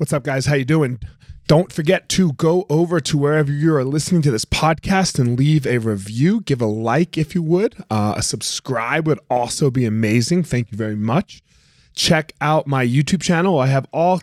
What's up, guys? How you doing? Don't forget to go over to wherever you are listening to this podcast and leave a review. Give a like if you would. Uh, a subscribe would also be amazing. Thank you very much. Check out my YouTube channel. I have all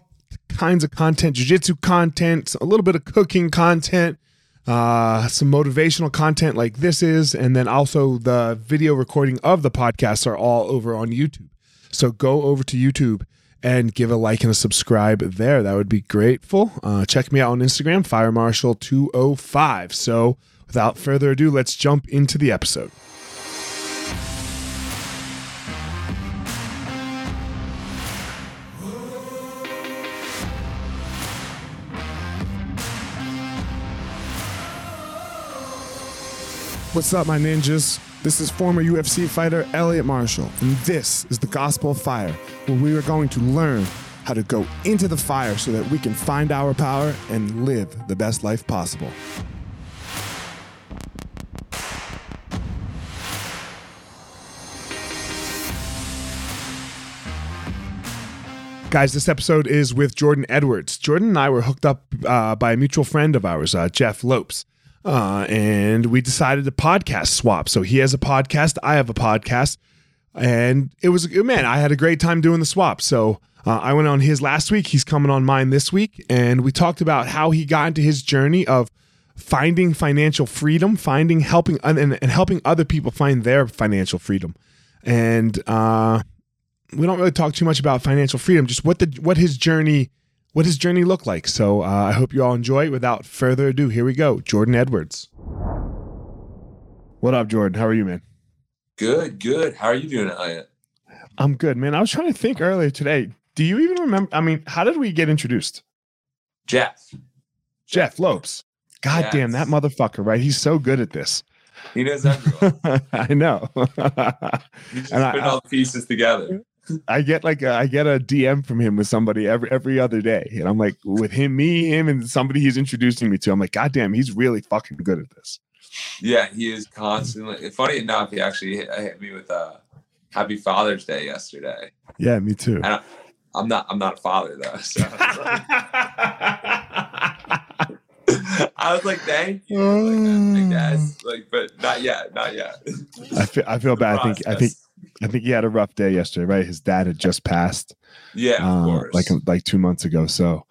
kinds of content, jiu-jitsu content, a little bit of cooking content, uh, some motivational content like this is, and then also the video recording of the podcast are all over on YouTube. So go over to YouTube and give a like and a subscribe there. That would be grateful. Uh, check me out on Instagram, Fire Marshal 205. So without further ado, let's jump into the episode. What's up, my ninjas? This is former UFC fighter Elliot Marshall, and this is the Gospel of Fire, where we are going to learn how to go into the fire so that we can find our power and live the best life possible. Guys, this episode is with Jordan Edwards. Jordan and I were hooked up uh, by a mutual friend of ours, uh, Jeff Lopes. Uh, and we decided to podcast swap. So he has a podcast, I have a podcast, and it was man, I had a great time doing the swap. So uh, I went on his last week. He's coming on mine this week, and we talked about how he got into his journey of finding financial freedom, finding helping and, and helping other people find their financial freedom. And uh, we don't really talk too much about financial freedom, just what the what his journey what his journey looked like. So uh, I hope you all enjoy. It. Without further ado, here we go. Jordan Edwards. What up, Jordan? How are you, man? Good, good. How are you doing, Elliot? I'm good, man. I was trying to think earlier today. Do you even remember? I mean, how did we get introduced? Jeff. Jeff Lopes. God yes. damn that motherfucker, right? He's so good at this. He knows everyone. I know. He's just and putting I, all the pieces together. I get like a, I get a DM from him with somebody every every other day, and I'm like, with him, me, him, and somebody he's introducing me to. I'm like, God damn, he's really fucking good at this. Yeah, he is constantly. Funny enough, he actually hit, hit me with a Happy Father's Day yesterday. Yeah, me too. I, am not. I'm not a father though. So I was like, thank you. Like, oh. I guess, like, but not yet, not yet. I feel, I feel bad. I think, I think, I think he had a rough day yesterday, right? His dad had just passed. Yeah, uh, like like two months ago. So,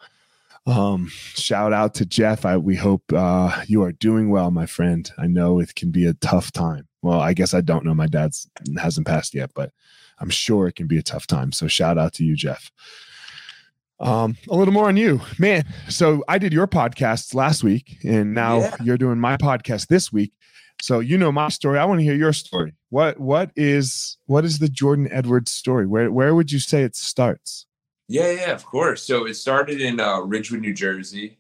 um, shout out to Jeff. I we hope uh, you are doing well, my friend. I know it can be a tough time. Well, I guess I don't know. My dad's hasn't passed yet, but I'm sure it can be a tough time. So, shout out to you, Jeff. Um, a little more on you, man. So I did your podcast last week, and now yeah. you're doing my podcast this week. So you know my story. I want to hear your story. What what is what is the Jordan Edwards story? Where where would you say it starts? Yeah, yeah, of course. So it started in uh, Ridgewood, New Jersey,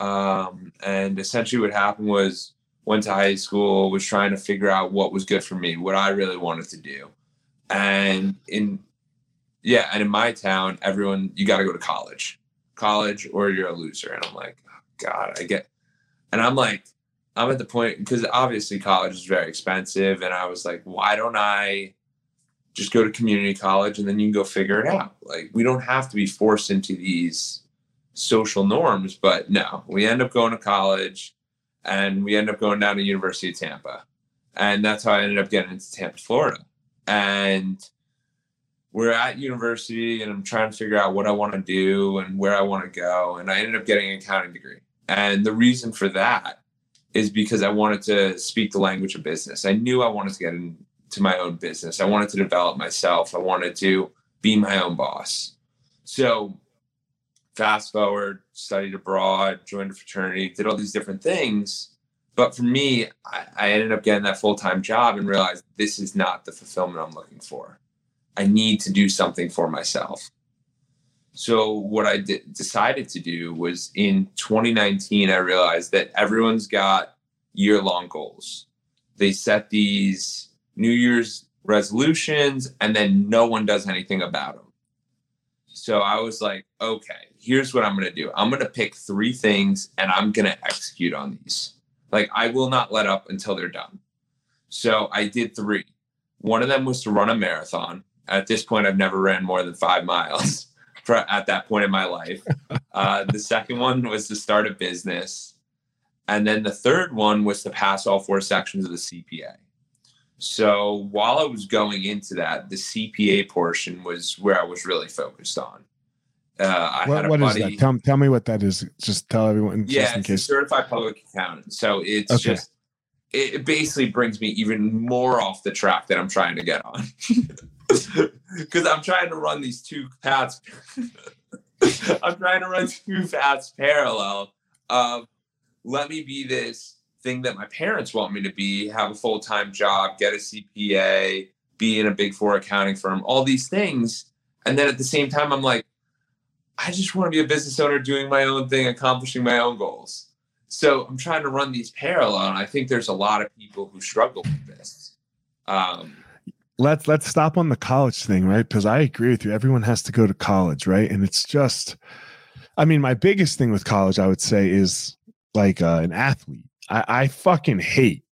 um, and essentially what happened was went to high school, was trying to figure out what was good for me, what I really wanted to do, and in yeah, and in my town, everyone you got to go to college, college, or you're a loser. And I'm like, oh, God, I get, and I'm like, I'm at the point because obviously college is very expensive, and I was like, why don't I just go to community college and then you can go figure it out? Like we don't have to be forced into these social norms, but no, we end up going to college, and we end up going down to University of Tampa, and that's how I ended up getting into Tampa, Florida, and we're at university and I'm trying to figure out what I want to do and where I want to go. And I ended up getting an accounting degree. And the reason for that is because I wanted to speak the language of business. I knew I wanted to get into my own business. I wanted to develop myself. I wanted to be my own boss. So fast forward, studied abroad, joined a fraternity, did all these different things. But for me, I, I ended up getting that full time job and realized this is not the fulfillment I'm looking for. I need to do something for myself. So what I d- decided to do was in 2019, I realized that everyone's got year long goals. They set these New Year's resolutions and then no one does anything about them. So I was like, okay, here's what I'm going to do. I'm going to pick three things and I'm going to execute on these. Like I will not let up until they're done. So I did three. One of them was to run a marathon. At this point, I've never ran more than five miles for, at that point in my life. Uh, the second one was to start a business. And then the third one was to pass all four sections of the CPA. So while I was going into that, the CPA portion was where I was really focused on. Uh, I what, had a what is that? Tell, tell me what that is. Just tell everyone. yeah, just in case. certified public accountant. So it's Okay. just it it basically brings me even more off the track that I'm trying to get on. Because I'm trying to run these two paths. I'm trying to run two paths parallel. Of let me be this thing that my parents want me to be, have a full time job, get a CPA, be in a big four accounting firm, all these things. And then at the same time, I'm like, I just want to be a business owner doing my own thing, accomplishing my own goals. So I'm trying to run these parallel, and I think there's a lot of people who struggle with this. Um, let's let's stop on the college thing, right? Because I agree with you. Everyone has to go to college, right? And it's just, I mean, my biggest thing with college, I would say, is like uh, an athlete. I, I fucking hate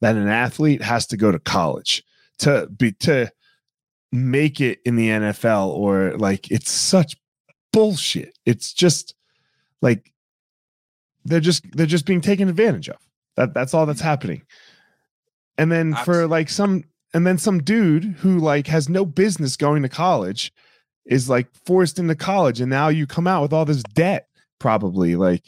that an athlete has to go to college to be to make it in the NFL or like it's such bullshit. It's just like they're just they're just being taken advantage of. That that's all that's happening. And then for like some and then some dude who like has no business going to college is like forced into college and now you come out with all this debt probably like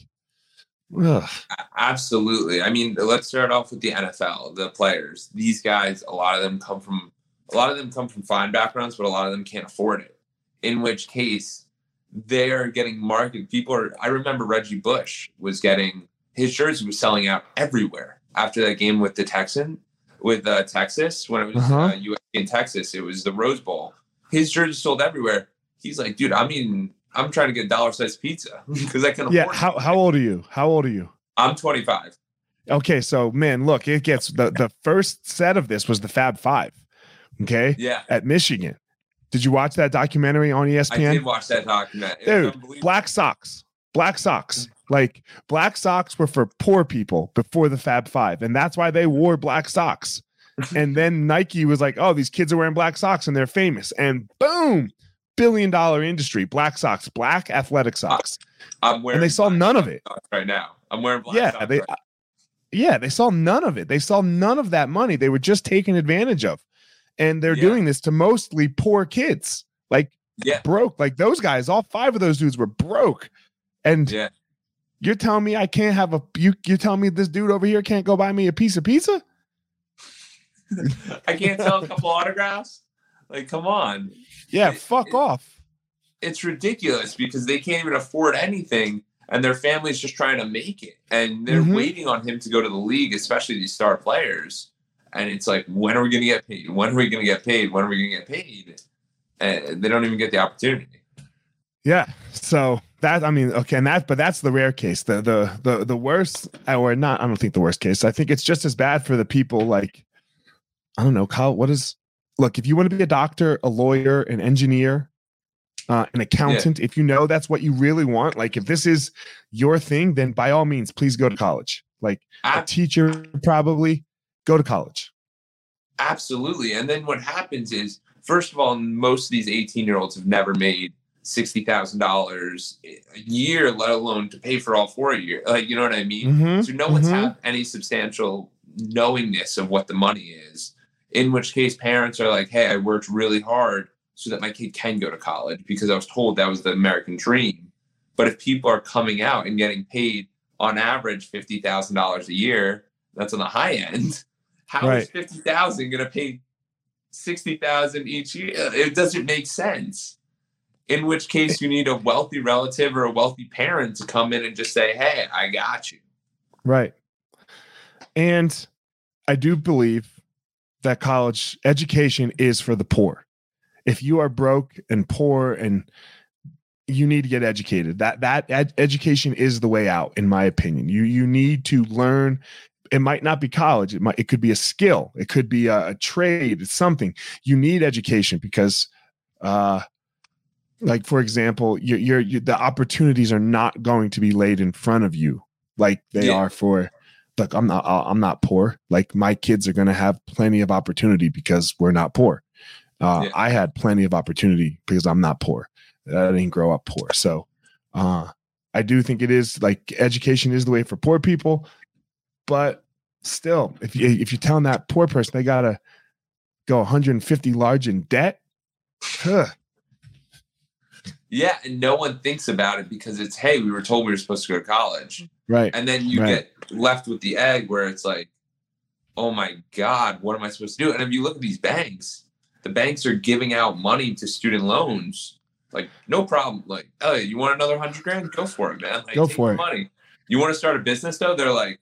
ugh. Absolutely. I mean, let's start off with the NFL, the players. These guys, a lot of them come from a lot of them come from fine backgrounds, but a lot of them can't afford it. In which case, they are getting marketed. People are I remember Reggie Bush was getting his jersey was selling out everywhere after that game with the Texan with uh, Texas when it was Uh-huh. uh, USC in Texas. It was the Rose Bowl. His jersey sold everywhere. He's like, dude, I mean, I'm trying to get dollar sized pizza because I can afford yeah how how old are you? How old are you? I'm 25. okay so man look it gets the the first set of this was the fab five okay Yeah. at michigan. Did you watch that documentary on E I espn did watch that document. It was dude black socks black socks like black socks were for poor people before the fab five and that's why they wore black socks and then nike was like oh these kids are wearing black socks and they're famous and boom billion dollar industry black socks black athletic ah, socks I'm wearing. and they saw none of it right now. I'm wearing black. yeah socks they right yeah they saw none of it they saw none of that money they were just taken advantage of and they're Yeah. doing this to mostly poor kids like Yeah. broke like those guys all five of those dudes were broke and Yeah. you're telling me i can't have a you you're telling me this dude over here can't go buy me a piece of pizza I can't sell a couple autographs. Like, come on. yeah It- fuck it- off It's ridiculous because they can't even afford anything, and their family's just trying to make it, and they're Mhm. waiting on him to go to the league, especially these star players. And it's like, when are we going to get paid? When are we going to get paid? When are we going to get paid? And they don't even get the opportunity. Yeah. So that I mean, okay, and that but that's the rare case. The the the the worst or not, I don't think the worst case. I think it's just as bad for the people like I don't know, Kyle, what is look, if you want to be a doctor, a lawyer, an engineer, uh, an accountant, if you know that's what you really want, like if this is your thing, then by all means, please go to college. Like a teacher, probably go to college. Absolutely. And then what happens is, first of all, most of these 18 year olds have never made $60,000 a year, let alone to pay for all four a year. Like, you know what I mean? Mhm, So no one's mhm. have any substantial knowingness of what the money is. In which case, parents are like, hey, I worked really hard so that my kid can go to college because I was told that was the American dream. But if people are coming out and getting paid on average $50,000 a year, that's on the high end. How is Right. 50,000 going to pay 60,000 each year? It doesn't make sense. In which case, you need a wealthy relative or a wealthy parent to come in and just say, hey, I got you. Right. And I do believe that college education is for the poor. If you are broke and poor and you need to get educated, that that ed- education is the way out in my opinion. You you need to learn it might not be college. It might it could be a skill. It could be a, a trade, it's something. You need education because uh like for example, your your you, the opportunities are not going to be laid in front of you like they Yeah. are for look i'm not i'm not poor like my kids are going to have plenty of opportunity because we're not poor uh, Yeah. i had plenty of opportunity because i'm not poor i didn't grow up poor so uh I do think it is like education is the way for poor people, but still, if you if you're telling that poor person they gotta go 150 large in debt, huh, Yeah, and no one thinks about it because it's hey, we were told we were supposed to go to college. right? And then you Right. get left with the egg where it's like, oh my God, what am I supposed to do? And if you look at these banks, the banks are giving out money to student loans. Like, no problem. Like, oh, you want another hundred grand? Go for it, man. Like, Go for it. Money. You want to start a business though? They're like,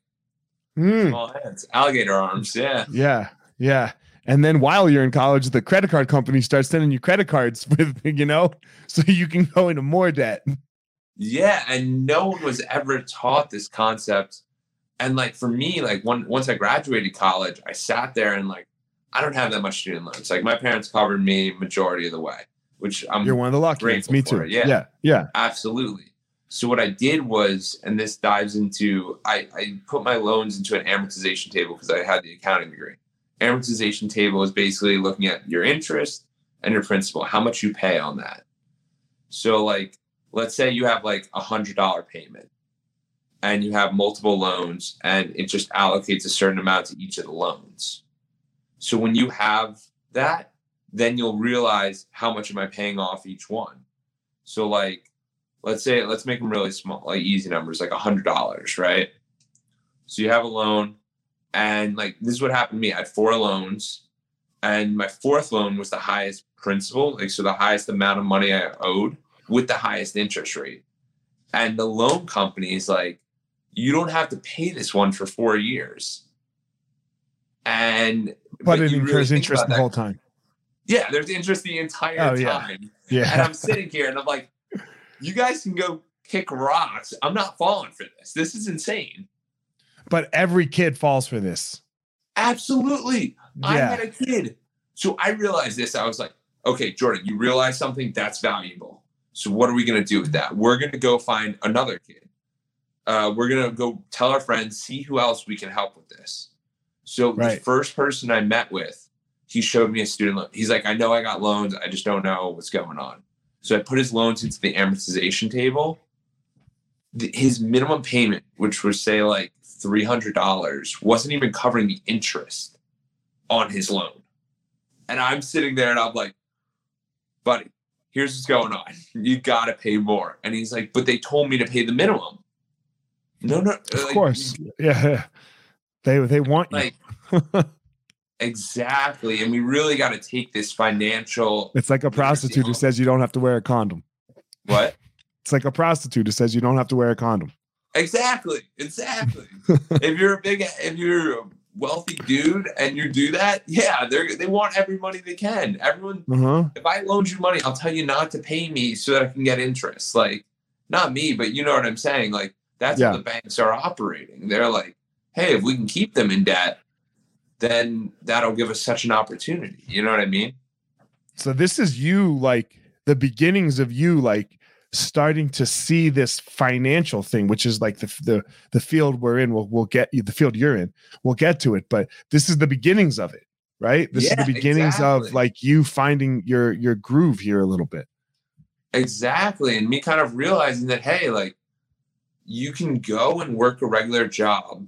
Hmm. small hands, alligator arms. Yeah. Yeah, yeah. And then while you're in college, the credit card company starts sending you credit cards with, you know, so you can go into more debt. Yeah, and no one was ever taught this concept. And like for me, like one once I graduated college, I sat there and like I don't have that much student loans. Like my parents covered me majority of the way, which I'm You're one of the lucky ones. Me too. yeah. yeah, yeah. absolutely. So what I did was, and this dives into, I, I put my loans into an amortization table because I had the accounting degree. Amortization table is basically looking at your interest and your principal, how much you pay on that. So like, let's say you have like a hundred dollar payment and you have multiple loans and it just allocates a certain amount to each of the loans. So when you have that, then you'll realize how much am I paying off each one. So like, let's say let's make them really small, like easy numbers, like a hundred dollars, right? So you have a loan, and like this is what happened to me. I had four loans, and my fourth loan was the highest principal, like so the highest amount of money I owed with the highest interest rate. And the loan company is like, you don't have to pay this one for four years. And But, it you really interest the whole time. Yeah, there's interest the entire Oh, yeah. time and I'm sitting here and I'm like, you guys can go kick rocks. I'm not falling for this. This is insane. But every kid falls for this. Absolutely. I had a kid. So I realized this. I was like, okay, Jordan, you realize something that's valuable. So what are we going to do with that? We're going to go find another kid. Uh, we're going to go tell our friends, see who else we can help with this. So Right. the first person I met with, he showed me a student loan. He's like, I know I got loans. I just don't know what's going on. So I put his loans into the amortization table. The- His minimum payment, which was say like three hundred dollars, wasn't even covering the interest on his loan. And I'm sitting there and I'm like, buddy, here's what's going on. You gotta pay more. And he's like, but they told me to pay the minimum. No, no, Of course. Yeah. yeah. They they want you. Like exactly. And we really got to take this financial it's like a prostitute who says you don't have to wear a condom. what? It's like a prostitute who says you don't have to wear a condom. Exactly. Exactly. if you're a big, if you're a wealthy dude and you do that, yeah, they they want every money they can. Everyone, Uh-huh. if I loaned you money, I'll tell you not to pay me so that I can get interest. Like, not me, but you know what I'm saying. Like, that's Yeah. how the banks are operating. They're like, hey, if we can keep them in debt, then that'll give us such an opportunity. You know what I mean? So this is you like the beginnings of you like starting to see this financial thing, which is like the the the field we're in. We'll we'll get you the field you're in. We'll get to it, but this is the beginnings of it, right? This Yeah, is the beginnings exactly. of like you finding your your groove here a little bit. Exactly. And me kind of realizing that, hey, like you can go and work a regular job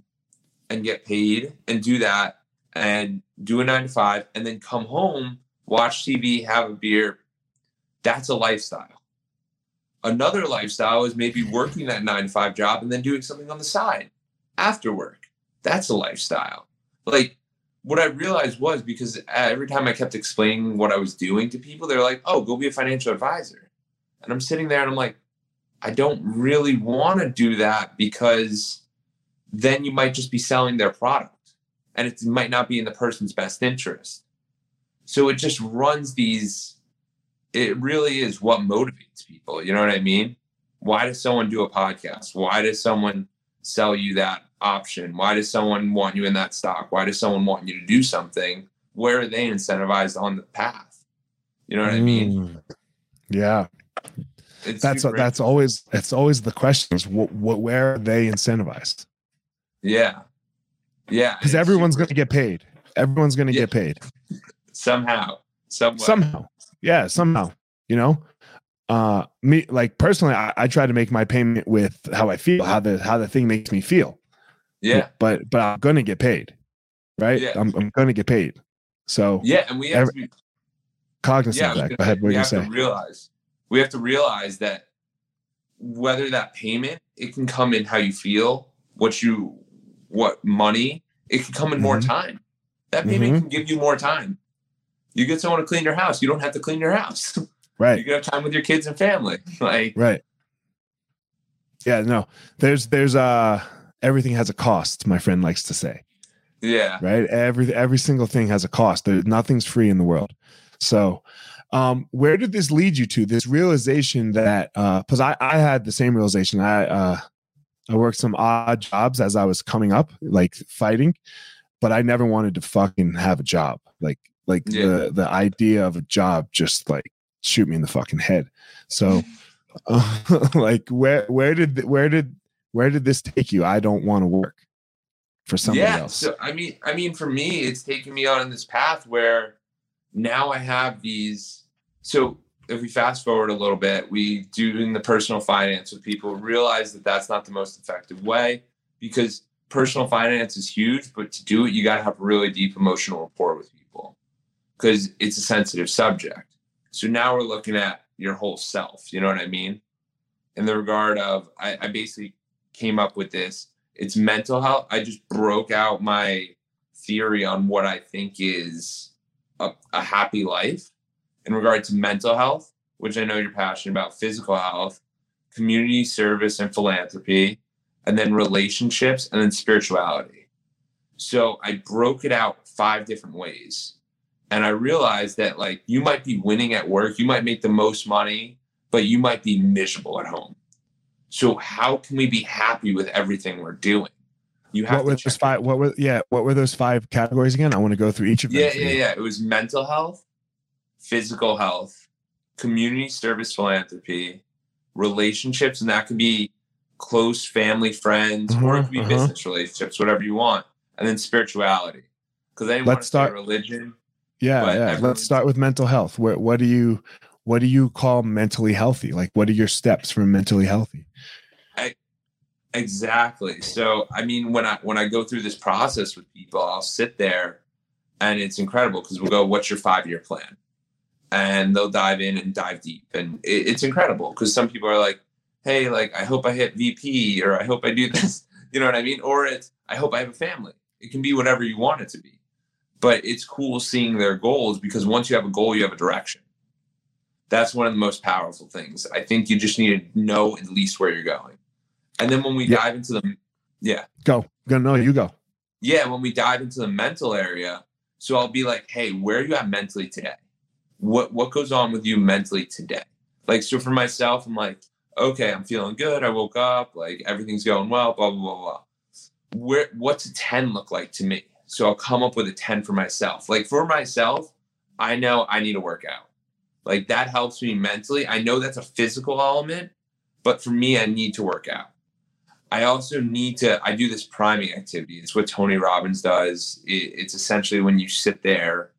and get paid and do that and do a nine to five and then come home, watch TV, have a beer. That's a lifestyle. Another lifestyle is maybe working that nine to five job and then doing something on the side after work. That's a lifestyle. Like what I realized was because every time I kept explaining what I was doing to people, they're like, oh, go be a financial advisor. And I'm sitting there and I'm like, I don't really want to do that because then you might just be selling their product and it might not be in the person's best interest. So it just runs these, it really is what motivates people. You know what I mean? Why does someone do a podcast? Why does someone sell you that option? Why does someone want you in that stock? Why does someone want you to do something? Where are they incentivized on the path? You know what I mean? Mm. Yeah, It's that's super that's always that's always the question is what, what where are they incentivized? Yeah. Yeah. Because everyone's going to get paid. Everyone's going to Yeah. get paid somehow. Somewhere. somehow. Yeah, somehow. You know, uh me like personally I, I try to make my payment with how i feel how the how the thing makes me feel Yeah. but but i'm gonna get paid right Yeah. I'm, I'm gonna get paid so Yeah. And we have Every- to be cognizant yeah, I of that gonna go ahead what you say to realize we have to realize that whether that payment it can come in how you feel, what you what money, it can come in more Mhm. time. That payment Mhm. can give you more time. You get someone to clean your house, you don't have to clean your house. Right. You can have time with your kids and family. Like right yeah no there's there's uh everything has a cost my friend likes to say yeah. right every every single thing has a cost there nothing's free in the world so um where did this lead you to this realization that uh because i i had the same realization i uh i worked some odd jobs as i was coming up like fighting but i never wanted to fucking have a job like like Yeah. the the idea of a job just like shoot me in the fucking head so uh, like where where did where did where did this take you i don't want to work for somebody yeah. else So I mean, I mean, for me, it's taken me on this path where now I have these. So if we fast forward a little bit, we do in the personal finance with people realize that that's not the most effective way because personal finance is huge, but to do it, you got to have really deep emotional rapport with people because it's a sensitive subject. So now we're looking at your whole self. You know what I mean? In the regard of, I, I basically came up with this it's mental health. I just broke out my theory on what I think is a, a happy life in regard to mental health, which I know you're passionate about, physical health, community service and philanthropy, and then relationships, and then spirituality. So I broke it out five different ways. And I realized that, like, you might be winning at work, you might make the most money, but you might be miserable at home. So how can we be happy with everything we're doing? You have what were to those five what were yeah what were those five categories again i want to go through each of them Yeah, yeah, you. yeah. It was mental health, physical health, community service philanthropy, relationships, and that could be close family, friends, or it Uh-huh, could be uh-huh. business relationships, whatever you want. And then spirituality. Because I Let's start- religion. yeah yeah let's start with mental health what, what do you what do you call mentally healthy like what are your steps for mentally healthy Exactly. So I mean, when I when I go through this process with people, I'll sit there, and it's incredible because we'll go, "What's your five year plan?" And they'll dive in and dive deep, and it, it's incredible because some people are like, "Hey, like I hope I hit VP, or I hope I do this." You know what I mean? Or it's I hope I have a family. It can be whatever you want it to be, but it's cool seeing their goals because once you have a goal, you have a direction. That's one of the most powerful things. I think you just need to know at least where you're going. And then when we Yeah. dive into the yeah, go go no you go yeah, when we dive into the mental area, so I'll be like, hey, where are you at mentally today? What what goes on with you mentally today? Like so for myself, I'm like, okay, I'm feeling good. I woke up, like everything's going well, blah blah blah blah. Where what's a 10 look like to me? So I'll come up with a 10 for myself. Like for myself, I know I need to work out. Like that helps me mentally. I know that's a physical element, but for me, I need to work out. I also need to. I do this priming activity. It's what Tony Robbins does. It, it's essentially when you sit there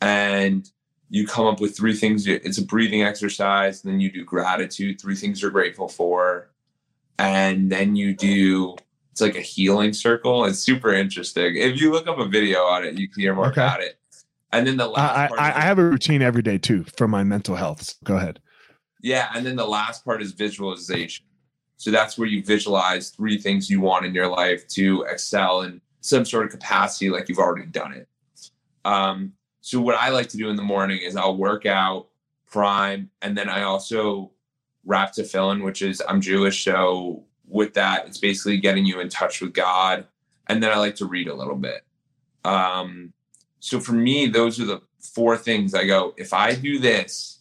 and you come up with three things. It's a breathing exercise. And then you do gratitude, three things you're grateful for, and then you do. It's like a healing circle. It's super interesting. If you look up a video on it, you can hear more Okay. about it. And then the last I, part I i have a routine every day too for my mental health So go ahead Yeah, and then the last part is visualization. So that's where you visualize three things you want in your life to excel in some sort of capacity, like you've already done it. Um, so what I like to do in the morning is I'll work out, prime, and then I also wrap tefillin, which is I'm Jewish, so with that, it's basically getting you in touch with God. And then I like to read a little bit. Um, so for me, those are the four things I go, if I do this,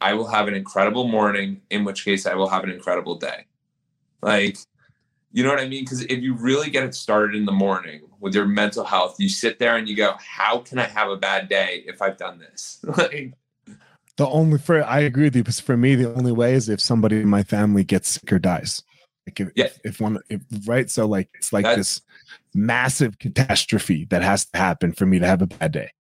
I will have an incredible morning, in which case I will have an incredible day. Like, you know what I mean? Because if you really get it started in the morning with your mental health, you sit there and you go, How can I have a bad day if I've done this? like, the only for i agree with you because for me the only way is if somebody in my family gets sick or dies like if, Yeah. if, one if, right so like it's like That's- this massive catastrophe that has to happen for me to have a bad day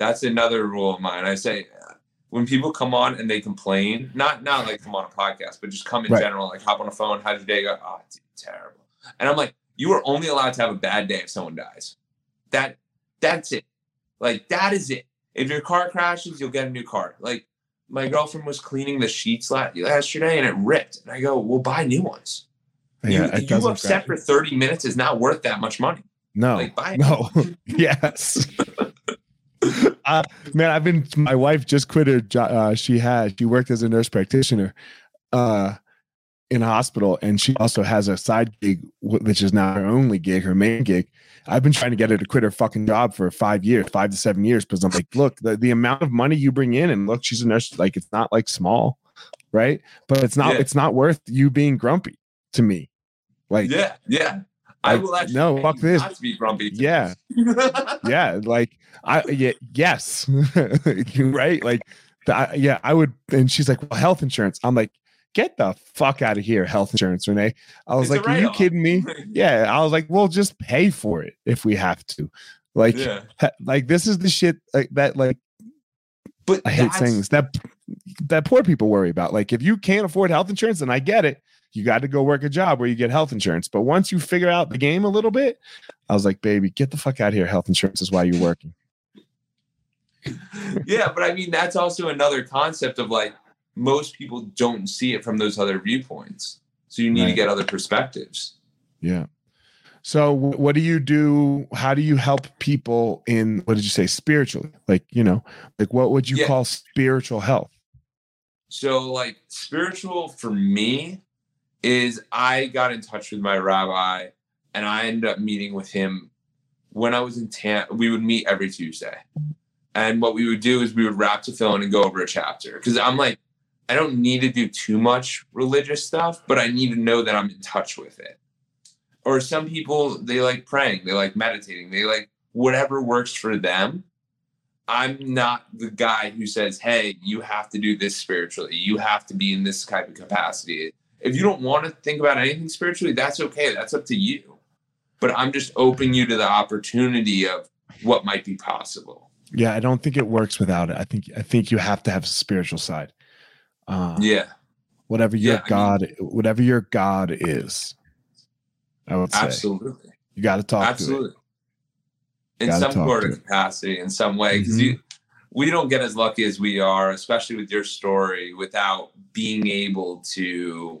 that's another rule of mine. I say, uh, when people come on and they complain, not not like come on a podcast, but just come in Right. general, like hop on a phone, how's your day go? Ah, oh, dude, terrible. And I'm like, you are only allowed to have a bad day if someone dies. That that's it. Like that is it. If your car crashes, you'll get a new car. Like my girlfriend was cleaning the sheets last yesterday and it ripped. And I go, well, buy new ones. Yeah, you it you upset crash. for 30 minutes is not worth that much money. No, Like buy no, yes. uh, man, I've been. My wife just quit her job. Uh, she had. She worked as a nurse practitioner, uh, in a hospital, and she also has a side gig, which is not her only gig, her main gig. I've been trying to get her to quit her fucking job for five years, five to seven years, because I'm like, look, the, the amount of money you bring in, and look, she's a nurse. Like, it's not like small, right? But it's not. Yeah. It's not worth you being grumpy to me. Like, Yeah, yeah. I will actually no, fuck this. not to be grumpy. to Yeah. yeah like i yeah, yes right like I, yeah i would and she's like well health insurance i'm like get the fuck out of here health insurance renee. I was It's like are you kidding me? Yeah i was like we'll just pay for it if we have to. Like yeah. like this is the shit like that like But i hate saying this that that poor people worry about. Like if you can't afford health insurance then i get it. You got to go work a job where you get health insurance. But once you figure out the game a little bit i was like baby get the fuck out of here. Health insurance is why you're working. Yeah, but I mean that's also another concept of like most people don't see it from those other viewpoints. So you need to get other perspectives. Yeah. So what do you do? How do you help people in what did you say spiritually? Like, you know, like what would you Yeah. call spiritual health? So like spiritual for me is I got in touch with my rabbi and I ended up meeting with him when I was in Tampa. We would meet every Tuesday. And what we would do is we would wrap tefillin and go over a chapter. Cause I'm like, I don't need to do too much religious stuff, but I need to know that I'm in touch with it. Or some people, they like praying, they like meditating, they like whatever works for them. I'm not the guy who says, hey, you have to do this spiritually. You have to be in this type of capacity. If you don't want to think about anything spiritually, that's okay. That's up to you. But I'm just opening you to the opportunity of what might be possible. Yeah, I don't think it works without it. I think I think you have to have a spiritual side. Uh, Yeah, Whatever your Yeah, I mean- God, whatever your God is, I would say absolutely. you got to talk to Absolutely. In some sort of capacity, in some way, because Mhm. you, we don't get as lucky as we are, especially with your story, without being able to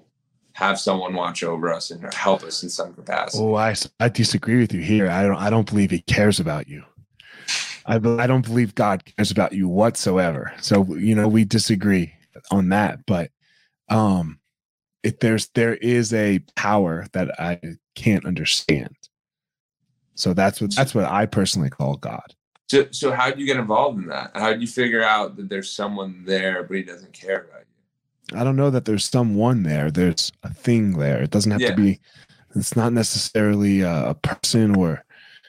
have someone watch over us and help us in some capacity. Oh, I, I disagree with you here. I don't I don't believe He cares about you. I I don't believe God cares about you whatsoever. So you know we disagree on that, but um, if there's there is a power that I can't understand. So that's what that's what I personally call God. So, so how do you get involved in that? How do you figure out that there's someone there, but he doesn't care about you? I don't know that there's someone there. There's a thing there. It doesn't have Yeah. to be. It's not necessarily a, a person or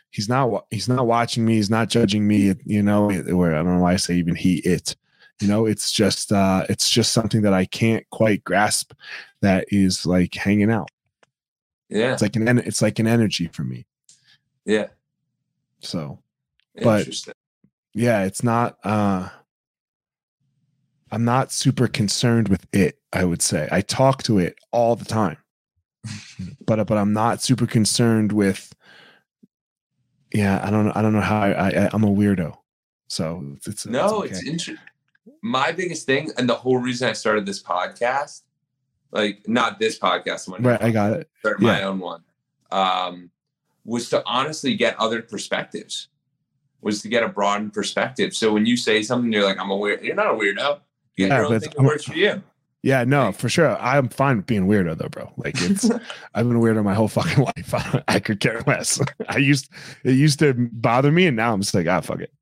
he's not. He's not watching me. He's not judging me. You know, or I don't know why I say even he it. You know, it's just uh it's just something that I can't quite grasp. That is like hanging out. Yeah, It's like an it's like an energy for me. yeah, So But- yeah, it's not. uh I'm not super concerned with it. I would say I talk to it all the time, but but I'm not super concerned with. Yeah, I don't know. I don't know how I, I I'm a weirdo, so it's, it's No, it's it's interesting. My biggest thing, and the whole reason I started this podcast, like not this podcast, one right. I got it. started my own one, um, was to honestly get other perspectives. Was to get a broadened perspective. So when you say something, you're like, "I'm a weird." You're not a weirdo. You Yeah, your that works for you. Yeah, no, for sure. I'm fine with being weirdo though, bro. Like it's I've been a weirdo my whole fucking life. I could care less. I used it used to bother me, and now I'm just like, ah, fuck it.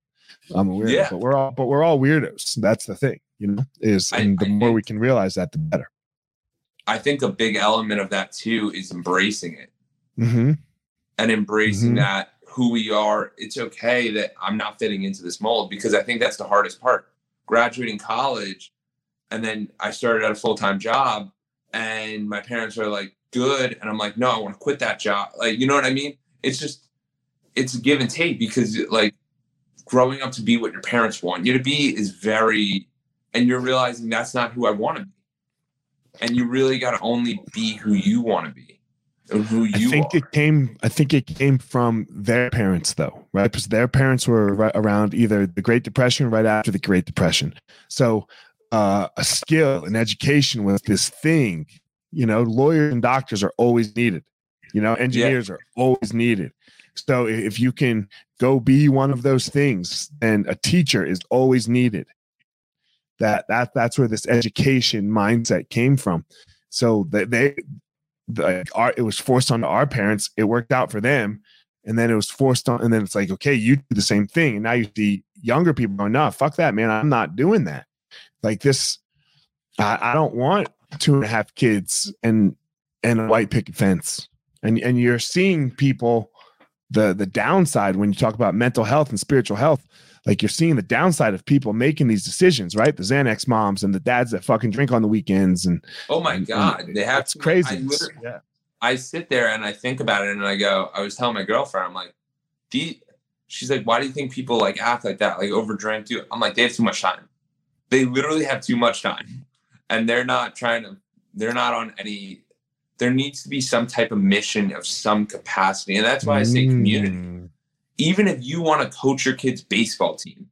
I'm a weirdo. Yeah. But we're all but we're all weirdos. That's the thing, you know. Is I- and the I more think- we can realize that, the better. I think a big element of that too is embracing it. Mm-hmm. and embracing Mhm. that who we are. It's okay that I'm not fitting into this mold because I think that's the hardest part. Graduating college, and then I started at a full time job, and my parents are like, "Good," and I'm like, "No, I want to quit that job." Like, you know what I mean? It's just, it's a give and take because like growing up to be what your parents want you to be is very and you're realizing that's not who I want to be. And you really got to only be who you want to be who you I think are. it came. I think it came from their parents, though, right? Because their parents were right around either the Great Depression, right after the Great Depression. So, uh, a skill and education was this thing. You know, lawyers and doctors are always needed. You know, engineers are always needed. So, if you can go be one of those things, then a teacher is always needed. That that that's where this education mindset came from. So that they the, our, it was forced onto our parents. It worked out for them, and then it was forced on. And then it's like, okay, you do the same thing, and now you see younger people going, "No, fuck that, man. I'm not doing that." Like this, I, I don't want two and a half kids and and a white picket fence. And and you're seeing people the the downside when you talk about mental health and spiritual health. Like you're seeing the downside of people making these decisions, right? The Xanax moms and the dads that fucking drink on the weekends and oh my and- God. and They have it's crazy. I, yeah. I sit there and I think about it and I go, I was telling my girlfriend, I'm like, she's like, why do you think people like act like that? Like overdrink too? I'm like, they have too much time. They literally have too much time. And they're not trying to, they're not on any, there needs to be some type of mission of some capacity. And that's why I say community. Mm. Even if you want to coach your kid's baseball team,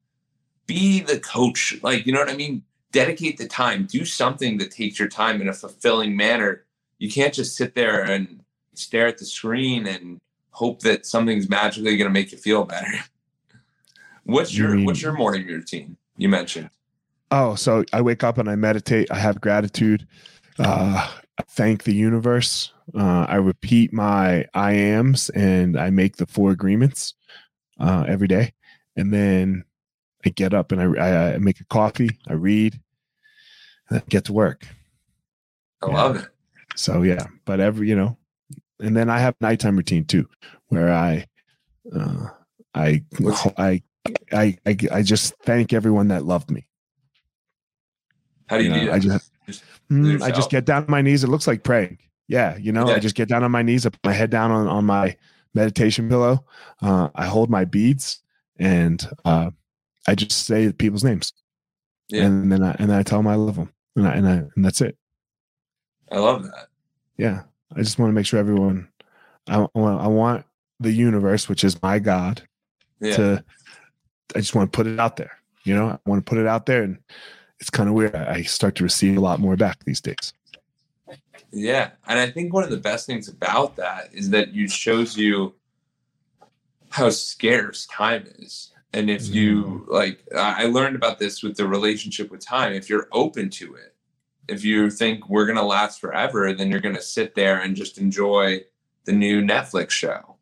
be the coach. Like, you know what I mean? Dedicate the time. Do something that takes your time in a fulfilling manner. You can't just sit there and stare at the screen and hope that something's magically going to make you feel better. What's your mean- What's your morning routine? You mentioned. Oh, so I wake up and I meditate. I have gratitude. Uh, I thank the universe. Uh, I repeat my I ams and I make the four agreements uh, every day. And then I get up and I, I, I make a coffee. I read. And I get to work. I Yeah. love it. So yeah, but every you know, and then I have nighttime routine too, where I, uh, I, I, I, I, I just thank everyone that loved me. How do you, You do know, that? I just, Just Mm, I just get down on my knees. It looks like praying. Yeah, you know, Yeah. I just get down on my knees. I put my head down on on my meditation pillow. Uh, I hold my beads, and uh, I just say people's names, Yeah. and then I and then I tell them I love them, and I, and I, and that's it. I love that. yeah i just want to make sure everyone i, I want i want the universe which is my god Yeah. to i just want to put it out there you know i want to put it out there and it's kind of weird I, start to receive a lot more back these days Yeah, and I think one of the best things about that is that it shows you how scarce time is. And if you mm-hmm. like, I I learned about this with the relationship with time. If you're open to it, if you think we're gonna last forever, then you're gonna sit there and just enjoy the new Netflix show.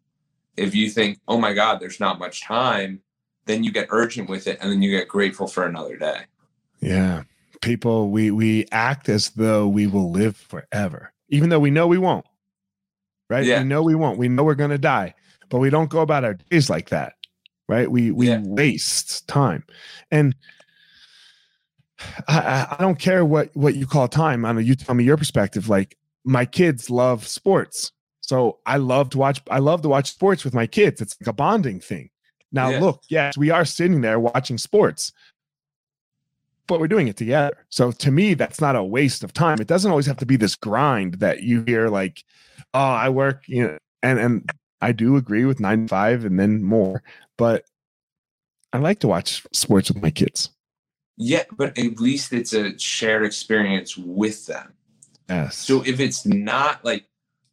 If you think, oh my God, there's not much time, then you get urgent with it, and then you get grateful for another day. Yeah people we we act as though we will live forever even though we know we won't right Yeah. we know we won't we know we're going to die but we don't go about our days like that right we we Yeah. waste time and I, I I don't care what what you call time. I know you tell me your perspective. Like my kids love sports, so I love to watch. I love to watch sports with my kids. It's like a bonding thing. Now, Yeah. look, yes, we are sitting there watching sports, but we're doing it together. So to me, that's not a waste of time. It doesn't always have to be this grind that you hear. Like, oh, I work, you know, and and I do agree with nine to five and then more, but I like to watch sports with my kids. Yeah, but at least it's a shared experience with them. Yes. So if it's not like,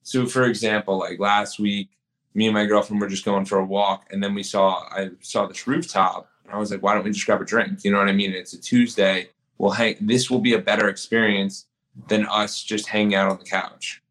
so for example, like last week, me and my girlfriend were just going for a walk, and then we saw I saw this rooftop, I was like, why don't we just grab a drink? You know what I mean? It's a Tuesday. Well, hang. This will be a better experience than us just hanging out on the couch.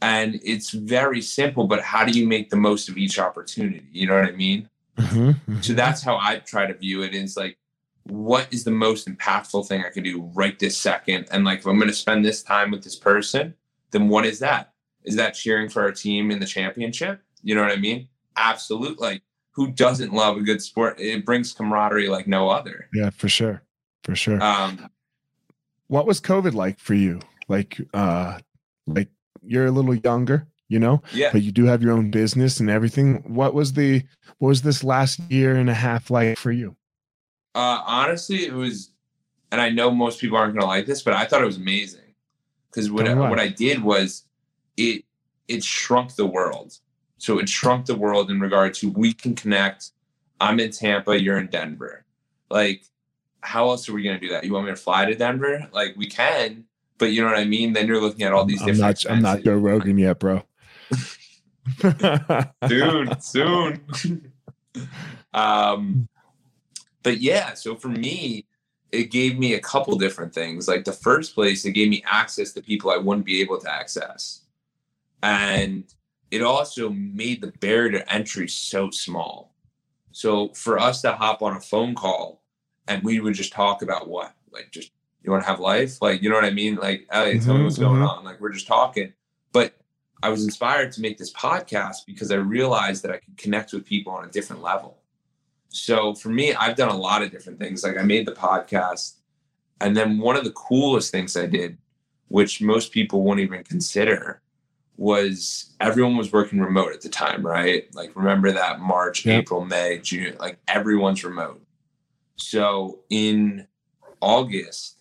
And it's very simple, but how do you make the most of each opportunity? You know what I mean? Mhm, So mhm. that's how I try to view it. Is like, what is the most impactful thing I could do right this second? And like, if I'm going to spend this time with this person, then what is that? Is that cheering for our team in the championship? You know what I mean? Absolutely. Like, who doesn't love a good sport? It brings camaraderie like no other. yeah, for sure. For sure. Um, what was COVID like for you? Like, uh, like you're a little younger, you know, yeah. but you do have your own business and everything. What was the, what was this last year and a half like for you? Uh, honestly, it was and I know most people aren't going to like this, but I thought it was amazing because what what I did was it it shrunk the world. So it shrunk the world in regard to we can connect. I'm in Tampa, you're in Denver. Like, how else are we going to do that? You want me to fly to Denver? Like, we can, but you know what I mean. Then you're looking at all these I'm different. not. I'm not Joe Rogan yet, bro. soon, soon. um, but yeah, so for me, it gave me a couple different things. Like the first place, it gave me access to people I wouldn't be able to access, and it also made the barrier to entry so small. So for us to hop on a phone call and we would just talk about what, like, just you want to have life, like, you know what I mean? Like, Elliot, tell me Mhm, what's going mhm. on. Like, we're just talking. But I was inspired to make this podcast because I realized that I could connect with people on a different level. So for me, I've done a lot of different things. Like I made the podcast, and then one of the coolest things I did, which most people won't even consider, was everyone was working remote at the time, right? Like remember that March, Yep. April, May, June, like everyone's remote. So in August,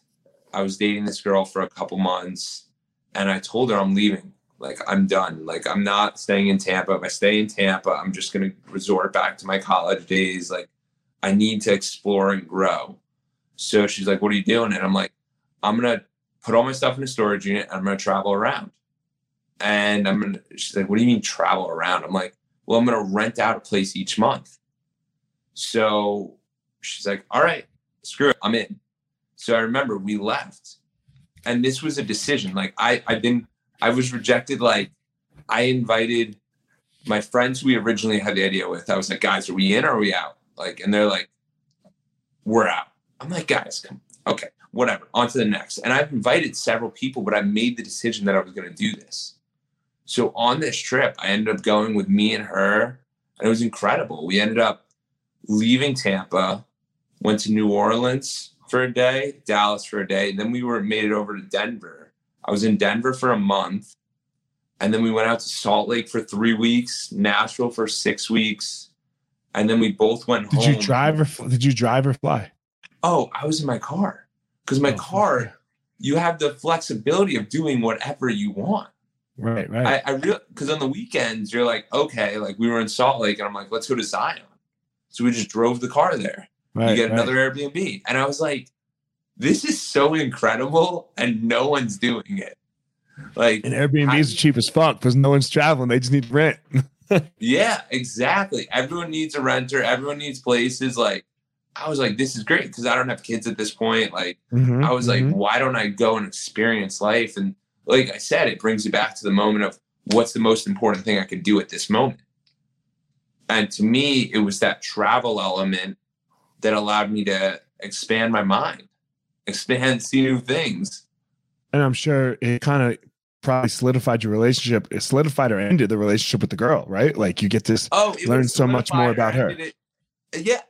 I was dating this girl for a couple months, and I told her I'm leaving. Like I'm done. Like I'm not staying in Tampa. If I stay in Tampa, I'm just gonna resort back to my college days. Like I need to explore and grow. So she's like, "What are you doing?" And I'm like, "I'm gonna put all my stuff in a storage unit. And I'm gonna travel around." And I'm gonna. She's like, "What do you mean travel around?" I'm like, "Well, I'm gonna rent out a place each month." So she's like, "All right, screw it, I'm in." So I remember we left, and this was a decision. Like I, I didn't. I was rejected. Like I invited my friends we originally had the idea with. I was like, guys, are we in or are we out? Like, and they're like, we're out. I'm like, guys, come. Okay, whatever. On to the next. And I've invited several people, but I made the decision that I was going to do this. So on this trip, I ended up going with me and her, and it was incredible. We ended up leaving Tampa, went to New Orleans for a day, Dallas for a day, and then we were made it over to Denver. I was in Denver for a month, and then we went out to Salt Lake for three weeks, Nashville for six weeks, and then we both went Did home. you drive or did you drive or fly? Oh, I was in my car because my Oh, car, you have the flexibility of doing whatever you want. Right, right. I, I real because on the weekends you're like, okay, like we were in Salt Lake, and I'm like, let's go to Zion. So we just drove the car there. right, you get right. another Airbnb, and I was like, this is so incredible, and no one's doing it. Like, And Airbnb is cheap as fuck because no one's traveling. They just need rent. yeah, exactly. Everyone needs a renter. Everyone needs places. Like, I was like, this is great because I don't have kids at this point. Like. Mhm, I was like, mhm. why don't I go and experience life? And like I said, it brings you back to the moment of what's the most important thing I could do at this moment. And to me, it was that travel element that allowed me to expand my mind, expand, see new things. and I'm sure it kind of probably solidified your relationship. It solidified or ended the relationship with the girl, right? Like you get this. Oh, Learn so much more about her. It- Yeah.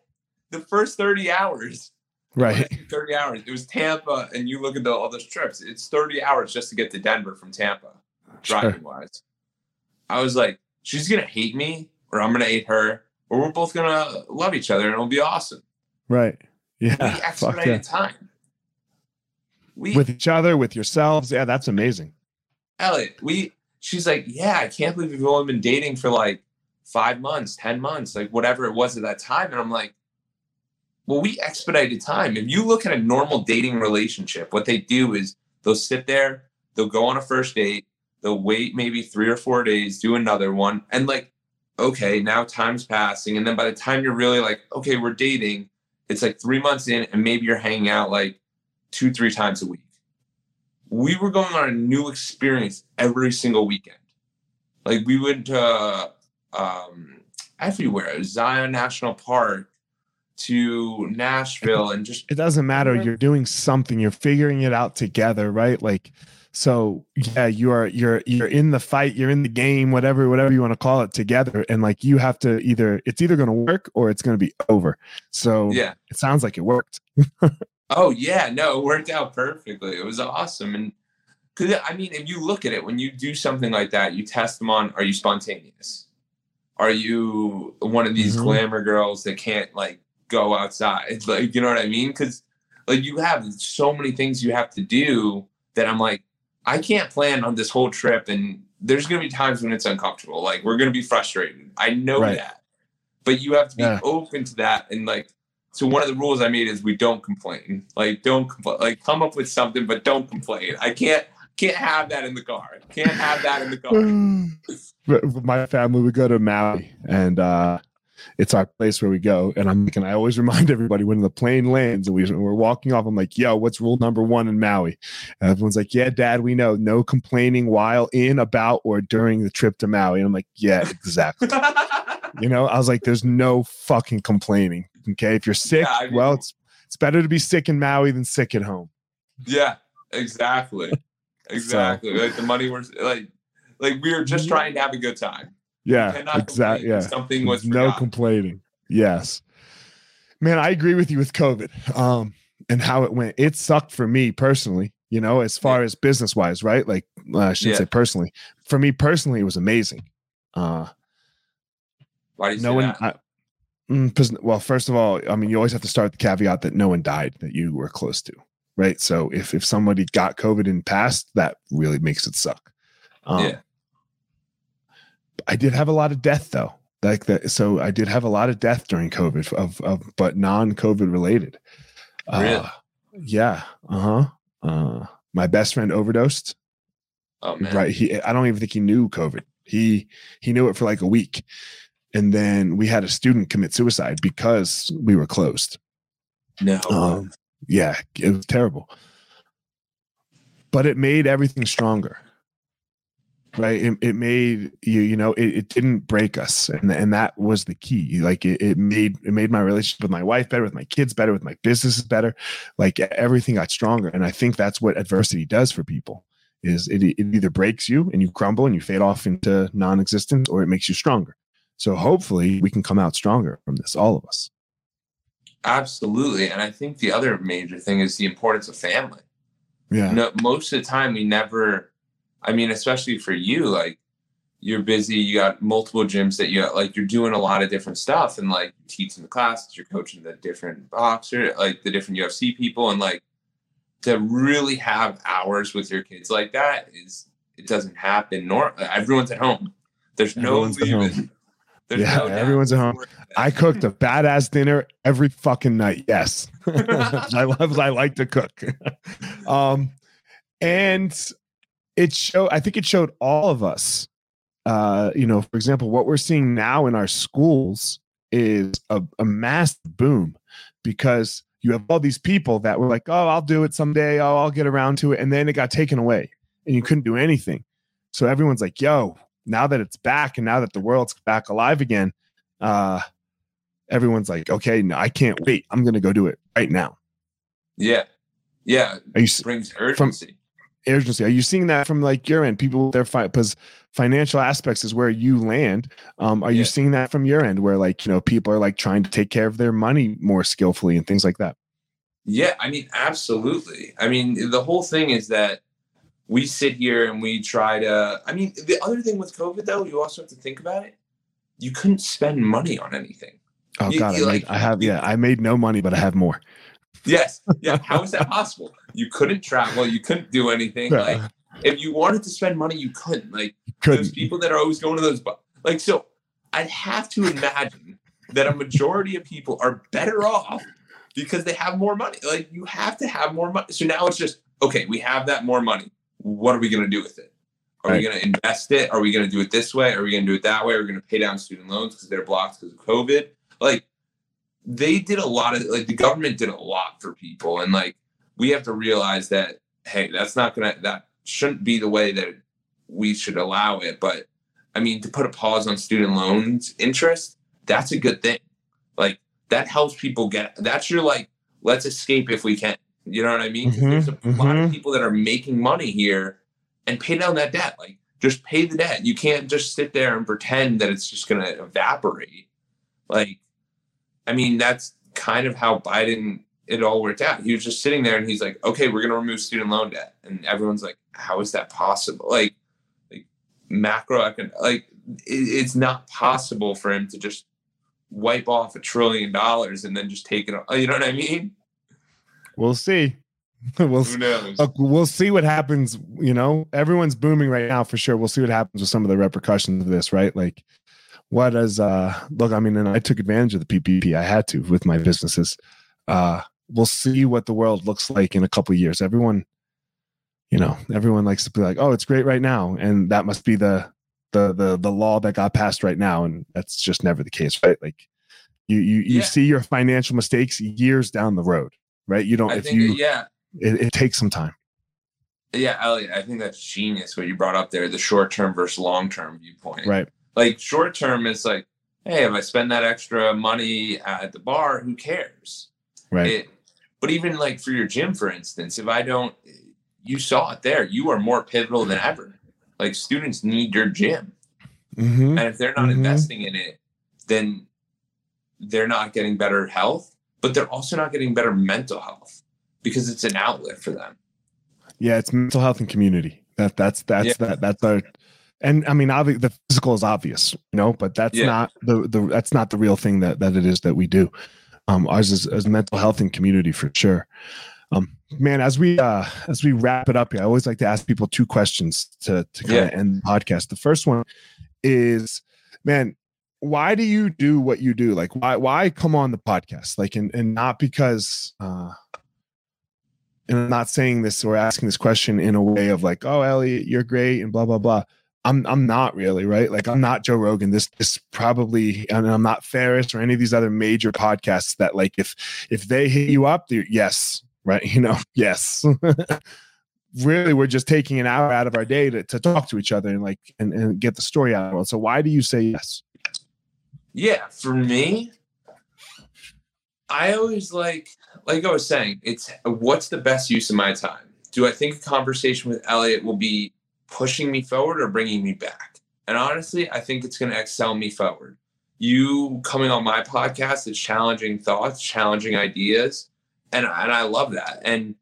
The first 30 hours. Right. 30 hours. It was Tampa, and you look at the, all those trips. It's 30 hours just to get to Denver from Tampa. Sure. driving wise. I was like, she's gonna hate me, or I'm gonna hate her, or we're both gonna love each other, and it'll be awesome. Right. Yeah. Fuck expedited yeah. time. We With each other, with yourselves. Yeah, that's amazing. Elliot, we she's like, yeah, I can't believe we've only been dating for like five months, ten months, like whatever it was at that time, and I'm like. Well, we expedited time. If you look at a normal dating relationship, what they do is they'll sit there, they'll go on a first date, they'll wait maybe three or four days, do another one, and like, okay, now time's passing. And then by the time you're really like, okay, we're dating, it's like three months in, and maybe you're hanging out like two, three times a week. We were going on a new experience every single weekend. Like we went to um, everywhere, Zion National Park to Nashville, and just It doesn't matter. You're doing something. You're figuring it out together, right? Like, so yeah, you are. You're you're in the fight. You're in the game. Whatever whatever you want to call it together. And like you have to either it's either going to work or it's going to be over. So yeah. it sounds like it worked. Oh yeah, no, it worked out perfectly. It was awesome, and because I mean, if you look at it, when you do something like that, you test them on: Are you spontaneous? Are you one of these Mhm. glamour girls that can't like go outside? Like, you know what I mean? Because like you have so many things you have to do that I'm like, I can't plan on this whole trip and there's going to be times when it's uncomfortable. Like we're going to be frustrated. I know right. that. But you have to be yeah. open to that and like so one of the rules I made is we don't complain. Like don't complain. Like come up with something but don't complain. I can't can't have that in the car. Can't have that in the car. My family would go to Maui and uh it's our place where we go. And I'm and I always remind everybody when the plane lands and we, we're walking off, I'm like, yo, what's rule number one in Maui? And everyone's like, yeah, dad, we know no complaining while in, about, or during the trip to Maui. And I'm like, yeah, exactly. you know, I was like, there's no fucking complaining. Okay. If you're sick, yeah, I mean, well, it's, it's better to be sick in Maui than sick at home. Yeah, exactly. Exactly. So, like the money was like, like we were just trying to have a good time. Yeah, exactly. Yeah, something was no complaining. Yes, man, I agree with you with COVID um, and how it went. It sucked for me personally. You know, as far yeah. as business wise, right? Like I should yeah. say personally. For me personally, it was amazing. Uh, Why do you no one, I, mm, well, first of all, I mean, you always have to start with the caveat that no one died that you were close to, right? So if if somebody got COVID and passed, that really makes it suck. Um, yeah. I did have a lot of death though. Like that, so I did have a lot of death during COVID of, of but non-COVID related. Really? Uh, yeah. Uh-huh. Uh my best friend overdosed. Oh man. Right. He I don't even think he knew COVID. He he knew it for like a week. And then we had a student commit suicide because we were closed. No. Um, yeah, it was terrible. But it made everything stronger right? It, it made you you know it, it didn't break us and and that was the key. Like it, it made it made my relationship with my wife better with my kids better with my business better. Like everything got stronger and i think that's what adversity does for people is it, it either breaks you and you crumble and you fade off into non-existence or it makes you stronger. So hopefully we can come out stronger from this all of us. Absolutely and i think the other major thing is the importance of family. Yeah. No most of the time we never I mean, especially for you, like you're busy, you got multiple gyms that you like, you're doing a lot of different stuff and like teaching the classes, you're coaching the different boxer, like the different UFC people, and like to really have hours with your kids like that is it doesn't happen. Nor everyone's at home. There's everyone's no leaving. There's yeah, no everyone's at home. I cooked a badass dinner every fucking night. Yes, I love. I like to cook. um, and it showed i think it showed all of us uh you know for example what we're seeing now in our schools is a, a massive boom because you have all these people that were like oh i'll do it someday. Oh i'll get around to it. And then it got taken away and you couldn't do anything. So everyone's like yo now that it's back and now that the world's back alive again uh everyone's like okay no, i can't wait. I'm gonna go do it right now yeah. Yeah. It brings urgency. from, urgency. Are you seeing that from like your end? People their because financial aspects is where you land. Um, are yeah. you seeing that from your end where like you know people are like trying to take care of their money more skillfully and things like that? Yeah, I mean, absolutely. I mean, the whole thing is that we sit here and we try to. I mean, the other thing with COVID though, you also have to think about it. You couldn't spend money on anything. Oh you, God, I, like, I have yeah, I made no money, but I have more. Yes. Yeah. How is that possible? You couldn't travel. You couldn't do anything. Like if you wanted to spend money, you couldn't. Like couldn't. those people that are always going to those, like so. I'd have to imagine that a majority of people are better off because they have more money. Like you have to have more money. So now it's just okay. We have that more money. What are we going to do with it? Are right. we going to invest it? Are we going to do it this way? Are we going to do it that way? Are we going to pay down student loans because they're blocked because of COVID? Like they did a lot of like the government did a lot for people and like we have to realize that hey that's not gonna that shouldn't be the way that we should allow it but i mean to put a pause on student loans interest that's a good thing like that helps people get that's your like let's escape if we can you know what i mean mm-hmm, there's a mm-hmm. lot of mm-hmm. people that are making money here and pay down that debt like just pay the debt you can't just sit there and pretend that it's just going to evaporate like I mean, that's kind of how Biden it all worked out. He was just sitting there and he's like, okay, we're going to remove student loan debt. And everyone's like, how is that possible? Like, like macroeconomic, like it, it's not possible for him to just wipe off a trillion dollars and then just take it. You know what I mean? we'll see. we'll Who knows? look, we'll see what happens. You know, everyone's booming right now for sure. We'll see what happens with some of the repercussions of this, right? Like, what is uh look? I mean, and I took advantage of the PPP. I had to with my businesses. Uh, we'll see what the world looks like in a couple of years. Everyone, you know, everyone likes to be like, "Oh, it's great right now," and that must be the the the the law that got passed right now, and that's just never the case, right? Like, you you you Yeah. see your financial mistakes years down the road, right? You don't I if think you yeah, it, it takes some time. yeah, Elliot. I think that's genius what you brought up there, the short term versus long term viewpoint. Right. Like short term is like, hey, if I spend that extra money at the bar, who cares? Right. It, but even like for your gym, for instance, if I don't, you saw it there. You are more pivotal than ever. Like students need your gym, hmm and if they're not Mhm. investing in it, then they're not getting better health. But they're also not getting better mental health because it's an outlet for them. Yeah, it's mental health and community. That that's that's Yeah. that that's our and I mean obvi- the physical is obvious, you know, but that's Yeah. not the the that's not the real thing that that it is that we do. Um ours is, is mental health and community for sure. Um man, as we uh as we wrap it up here, I always like to ask people two questions to to kind of Yeah. end the podcast. The first one is man, why do you do what you do? Like why why come on the podcast? Like and and not because uh and I'm not saying this or asking this question in a way of like, oh Elliot, you're great and blah blah blah. I'm I'm not really, right? Like I'm not Joe Rogan. This this probably and I'm not Ferriss or any of these other major podcasts that like if if they hit you up, yes, right? You know, yes. really we're just taking an hour out of our day to, to talk to each other and like and, and get the story out. So why do you say yes? Yeah, for me, I always like, like I was saying, it's what's the best use of my time? Do I think a conversation with Elliot will be pushing me forward or bringing me back? And honestly, I think it's going to excel me forward. You coming on my podcast is challenging thoughts, challenging ideas, and and I love that. And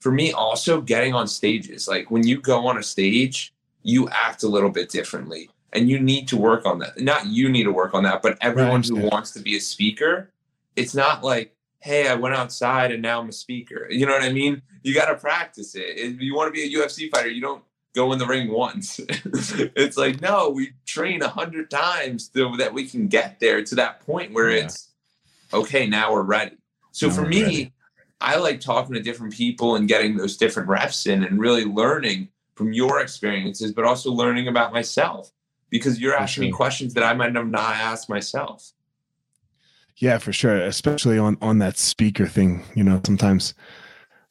for me, also getting on stages, like when you go on a stage, you act a little bit differently and you need to work on that. Not you need to work on that, but everyone who wants to be a speaker, it's not like, hey, I went outside and now I'm a speaker. You know what I mean? You got to practice it. If you want to be a UFC fighter, you don't go in the ring once. it's like, no, we train a hundred times so that we can get there to that point where Yeah. it's okay, now we're ready. So Now for me, ready. I like talking to different people and getting those different reps in and really learning from your experiences, but also learning about myself because you're For asking me questions that I might have not asked myself. Yeah, for sure. Especially on on that speaker thing. You know, sometimes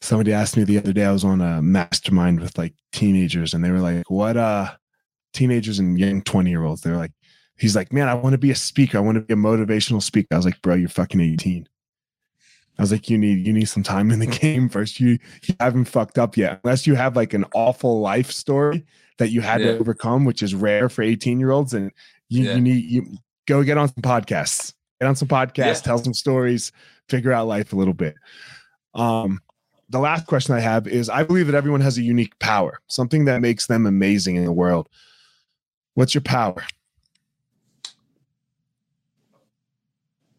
somebody asked me the other day. I was on a mastermind with like teenagers, and they were like, "What?" uh Teenagers and young twenty year olds. They're like, "He's like, man, I want to be a speaker. I want to be a motivational speaker." I was like, "Bro, you're fucking 18." I was like, "You need you need some time in the game first. You you haven't fucked up yet, unless you have like an awful life story that you had Yeah. to overcome, which is rare for 18 year olds. And you, Yeah. you need you go get on some podcasts." get on some podcasts, Yeah. tell some stories, figure out life a little bit. Um, the last question I have is I believe that everyone has a unique power, something that makes them amazing in the world. What's your power?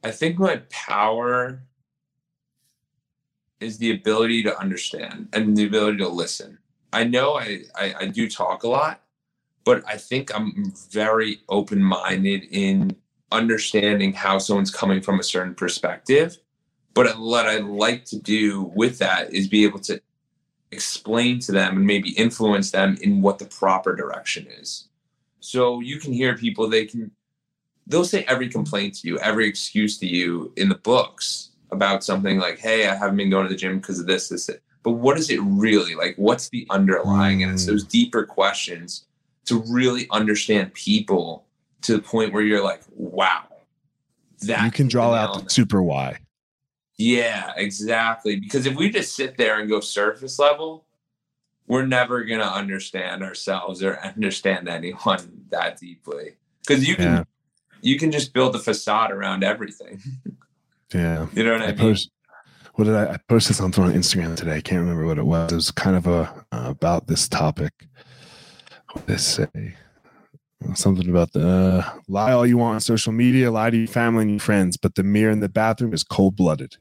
I think my power is the ability to understand and the ability to listen. I know I, I, I do talk a lot, but I think I'm very open minded in understanding how someone's coming from a certain perspective. But what I like to do with that is be able to explain to them and maybe influence them in what the proper direction is. So you can hear people, they can they'll say every complaint to you, every excuse to you in the books about something like, hey, I haven't been going to the gym because of this, this, this. But what is it really? Like, what's the underlying? And it's Mm. those deeper questions to really understand people to the point where you're like, wow. That you can draw out the super why. Yeah, exactly. Because if we just sit there and go surface level, we're never gonna understand ourselves or understand anyone that deeply. Because you can Yeah. you can just build a facade around everything. Yeah. You know what I, I mean? post what did I, I posted something on Instagram today. I can't remember what it was. It was kind of a uh, about this topic. What did it say? Something about the uh, lie all you want on social media, lie to your family and your friends, but the mirror in the bathroom is cold blooded.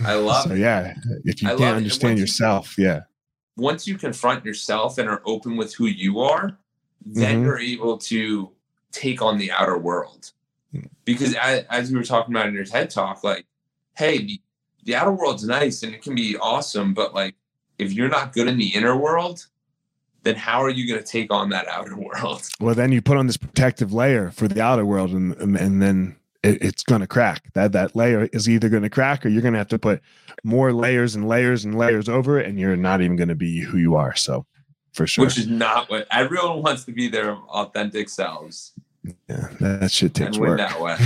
I love so it. yeah, if you I can't understand once you- yourself, yeah, Once you confront yourself and are open with who you are, then Mhm. you're able to take on the outer world. Because as, as you were talking about in your TED talk, like, hey, the, the outer world's nice and it can be awesome, but like, if you're not good in the inner world, then how are you going to take on that outer world? well then you put on this protective layer for the outer world, and and, and then it, it's gonna crack. That that layer is either gonna crack or you're gonna have to put more layers and layers and layers over it, and you're not even gonna be who you are. So, for sure, Which is not what everyone wants to be their authentic selves yeah, that shit takes work. that way.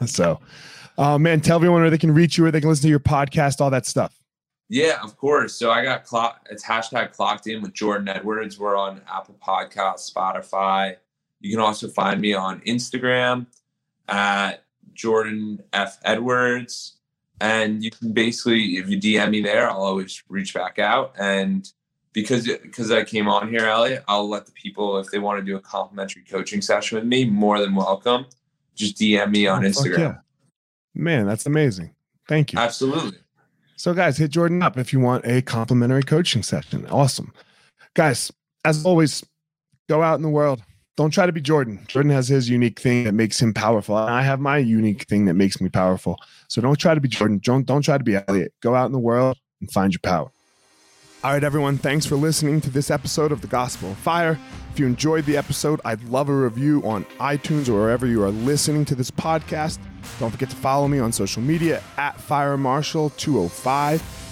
so, uh, man, tell everyone where they can reach you, where they can listen to your podcast, all that stuff. Yeah, of course. So I got clock. It's hashtag clocked in with Jordan Edwards. We're on Apple Podcasts, Spotify. You can also find me on Instagram at Jordan F Edwards, and you can basically, if you DM me there, I'll always reach back out. And because because I came on here, Elliot, I'll let the people if they want to do a complimentary coaching session with me, more than welcome. Just DM me on Oh, Instagram. yeah. Man, that's amazing. Thank you. Absolutely. So, guys, hit Jordan up if you want a complimentary coaching session. Awesome. Guys, as always, go out in the world. Don't try to be Jordan. Jordan has his unique thing that makes him powerful. And I have my unique thing that makes me powerful. So don't try to be Jordan. Don't, don't try to be Elliot. Go out in the world and find your power. All right, everyone. Thanks for listening to this episode of The Gospel of Fire. If you enjoyed the episode, I'd love a review on iTunes or wherever you are listening to this podcast. Don't forget to follow me on social media at Fire Marshal 205.